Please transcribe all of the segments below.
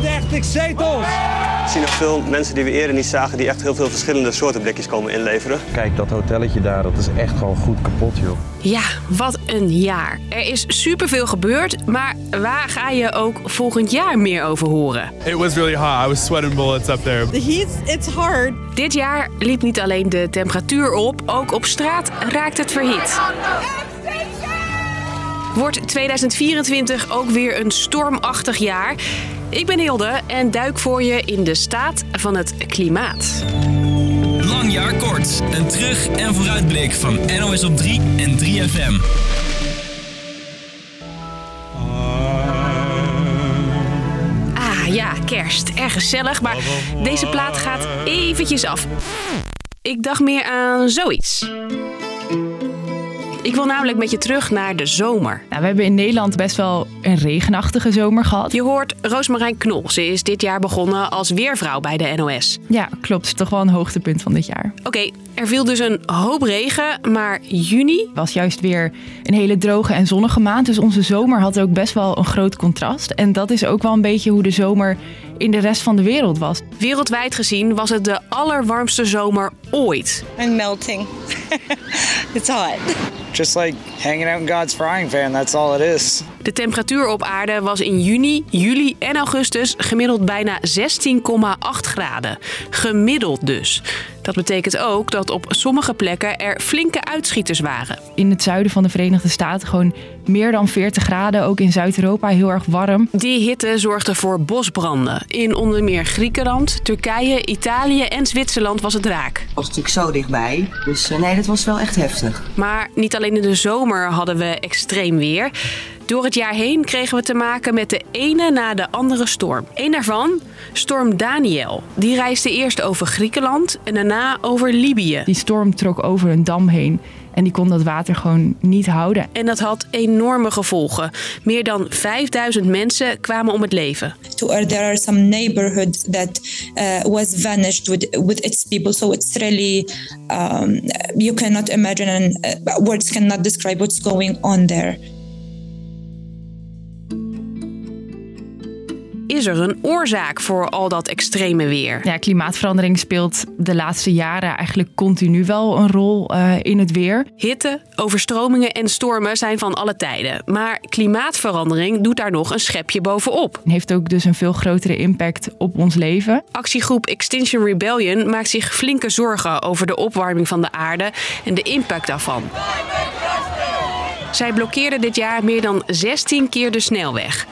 36 zetels. Ik zie nog veel mensen die we eerder niet zagen die echt heel veel verschillende soorten blikjes komen inleveren. Kijk, dat hotelletje daar, dat is echt gewoon goed kapot, joh. Ja, wat een jaar. Er is superveel gebeurd, maar waar ga je ook volgend jaar meer over horen? It was really hot. I was sweating bullets up there. The heat, it's hard. Dit jaar liep niet alleen de temperatuur op, ook op straat raakt het verhit. Wordt 2024 ook weer een stormachtig jaar? Ik ben Hilde en duik voor je in de staat van het klimaat. Lang jaar kort. Een terug- en vooruitblik van NOS op 3 en 3FM. Ah ja, kerst. Erg gezellig, maar deze plaat gaat eventjes af. Ik dacht meer aan zoiets. Ik wil namelijk met je terug naar de zomer. Nou, we hebben in Nederland best wel een regenachtige zomer gehad. Je hoort Roosmarijn Knol. Ze is dit jaar begonnen als weervrouw bij de NOS. Ja, klopt. Toch wel een hoogtepunt van dit jaar. Oké, er viel dus een hoop regen, maar juni... was juist weer een hele droge en zonnige maand. Dus onze zomer had ook best wel een groot contrast. En dat is ook wel een beetje hoe de zomer in de rest van de wereld was. Wereldwijd gezien was het de allerwarmste zomer ooit. I'm melting. it's hot. Just like hanging out in God's frying pan, that's all it is. De temperatuur op aarde was in juni, juli en augustus gemiddeld bijna 16,8 graden. Gemiddeld dus. Dat betekent ook dat op sommige plekken er flinke uitschieters waren. In het zuiden van de Verenigde Staten gewoon meer dan 40 graden. Ook in Zuid-Europa heel erg warm. Die hitte zorgde voor bosbranden. In onder meer Griekenland, Turkije, Italië en Zwitserland was het raak. was natuurlijk zo dichtbij. Dus eh, nee, dat was wel echt heftig. Maar niet alleen in de zomer hadden we extreem weer. Door het jaar heen kregen we te maken met de ene na de andere storm. Eén daarvan, storm Daniel. Die reisde eerst over Griekenland en daarna over Libië. Die storm trok over een dam heen. En die kon dat water gewoon niet houden. En dat had enorme gevolgen. Meer dan 5000 mensen kwamen om het leven. To, there are some neighborhood that uh, was vanished with, with its people. So it's really, um, you cannot imagine and uh, words cannot describe what's going on there. Is er een oorzaak voor al dat extreme weer? Ja, klimaatverandering speelt de laatste jaren eigenlijk continu wel een rol eh, in het weer. Hitte, overstromingen en stormen zijn van alle tijden. Maar klimaatverandering doet daar nog een schepje bovenop. Heeft ook dus een veel grotere impact op ons leven. Actiegroep Extinction Rebellion maakt zich flinke zorgen over de opwarming van de aarde en de impact daarvan. Zij blokkeerden dit jaar meer dan 16 keer de snelweg.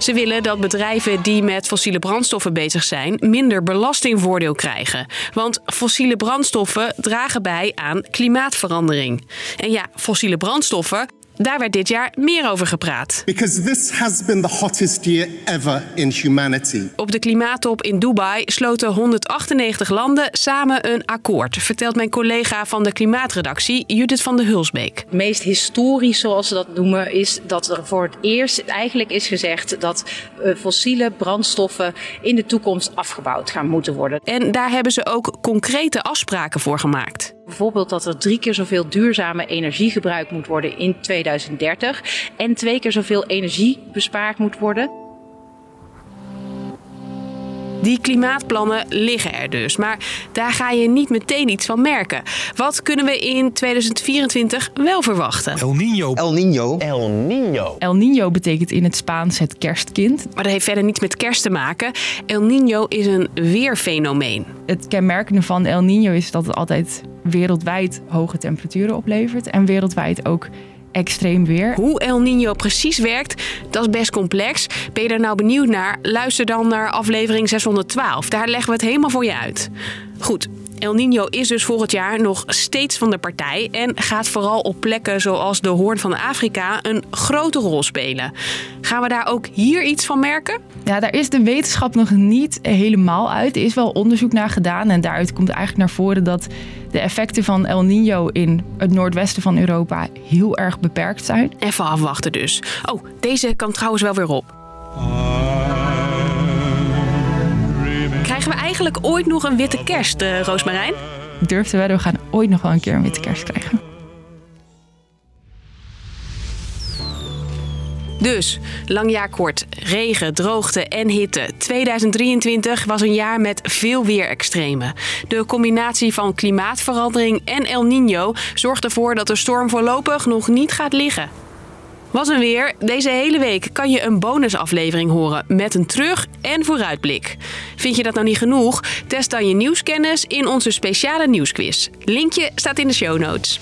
Ze willen dat bedrijven die met fossiele brandstoffen bezig zijn minder belastingvoordeel krijgen. Want fossiele brandstoffen dragen bij aan klimaatverandering. En ja, fossiele brandstoffen, daar werd dit jaar meer over gepraat. Because this has been the hottest year ever in humanity. Op de klimaattop in Dubai sloten 198 landen samen een akkoord, vertelt mijn collega van de klimaatredactie Judith van de Hulsbeek. Het meest historisch, zoals ze dat noemen, is dat er voor het eerst eigenlijk is gezegd dat eh, fossiele brandstoffen in de toekomst afgebouwd gaan moeten worden. En daar hebben ze ook concrete afspraken voor gemaakt. Bijvoorbeeld dat er drie keer zoveel duurzame energie gebruikt moet worden in 2030 en twee keer zoveel energie bespaard moet worden. Die klimaatplannen liggen er dus, maar daar ga je niet meteen iets van merken. Wat kunnen we in 2024 wel verwachten? El Nino. El Nino. El Nino. El Nino betekent in het Spaans het kerstkind. Maar dat heeft verder niets met kerst te maken. El Nino is een weerfenomeen. Het kenmerkende van El Nino is dat het altijd wereldwijd hoge temperaturen oplevert. En wereldwijd ook extreem weer. Hoe El Nino precies werkt, dat is best complex. Ben je daar nou benieuwd naar? Luister dan naar aflevering 612. Daar leggen we het helemaal voor je uit. Goed. El Nino is dus volgend jaar nog steeds van de partij en gaat vooral op plekken zoals de Hoorn van Afrika een grote rol spelen. Gaan we daar ook hier iets van merken? Ja, daar is de wetenschap nog niet helemaal uit. Er is wel onderzoek naar gedaan en daaruit komt eigenlijk naar voren dat de effecten van El Nino in het noordwesten van Europa heel erg beperkt zijn. Even afwachten dus. Oh, deze kan trouwens wel weer op. eigenlijk ooit nog een witte kerst, uh, Roosmarijn? Durf te wedden, we gaan ooit nog wel een keer een witte kerst krijgen. Dus, lang jaar kort, regen, droogte en hitte. 2023 was een jaar met veel weerextremen. De combinatie van klimaatverandering en El Niño zorgt ervoor dat de storm voorlopig nog niet gaat liggen. Was een weer. Deze hele week kan je een bonusaflevering horen met een terug- en vooruitblik. Vind je dat nou niet genoeg? Test dan je nieuwskennis in onze speciale nieuwsquiz. Linkje staat in de show notes.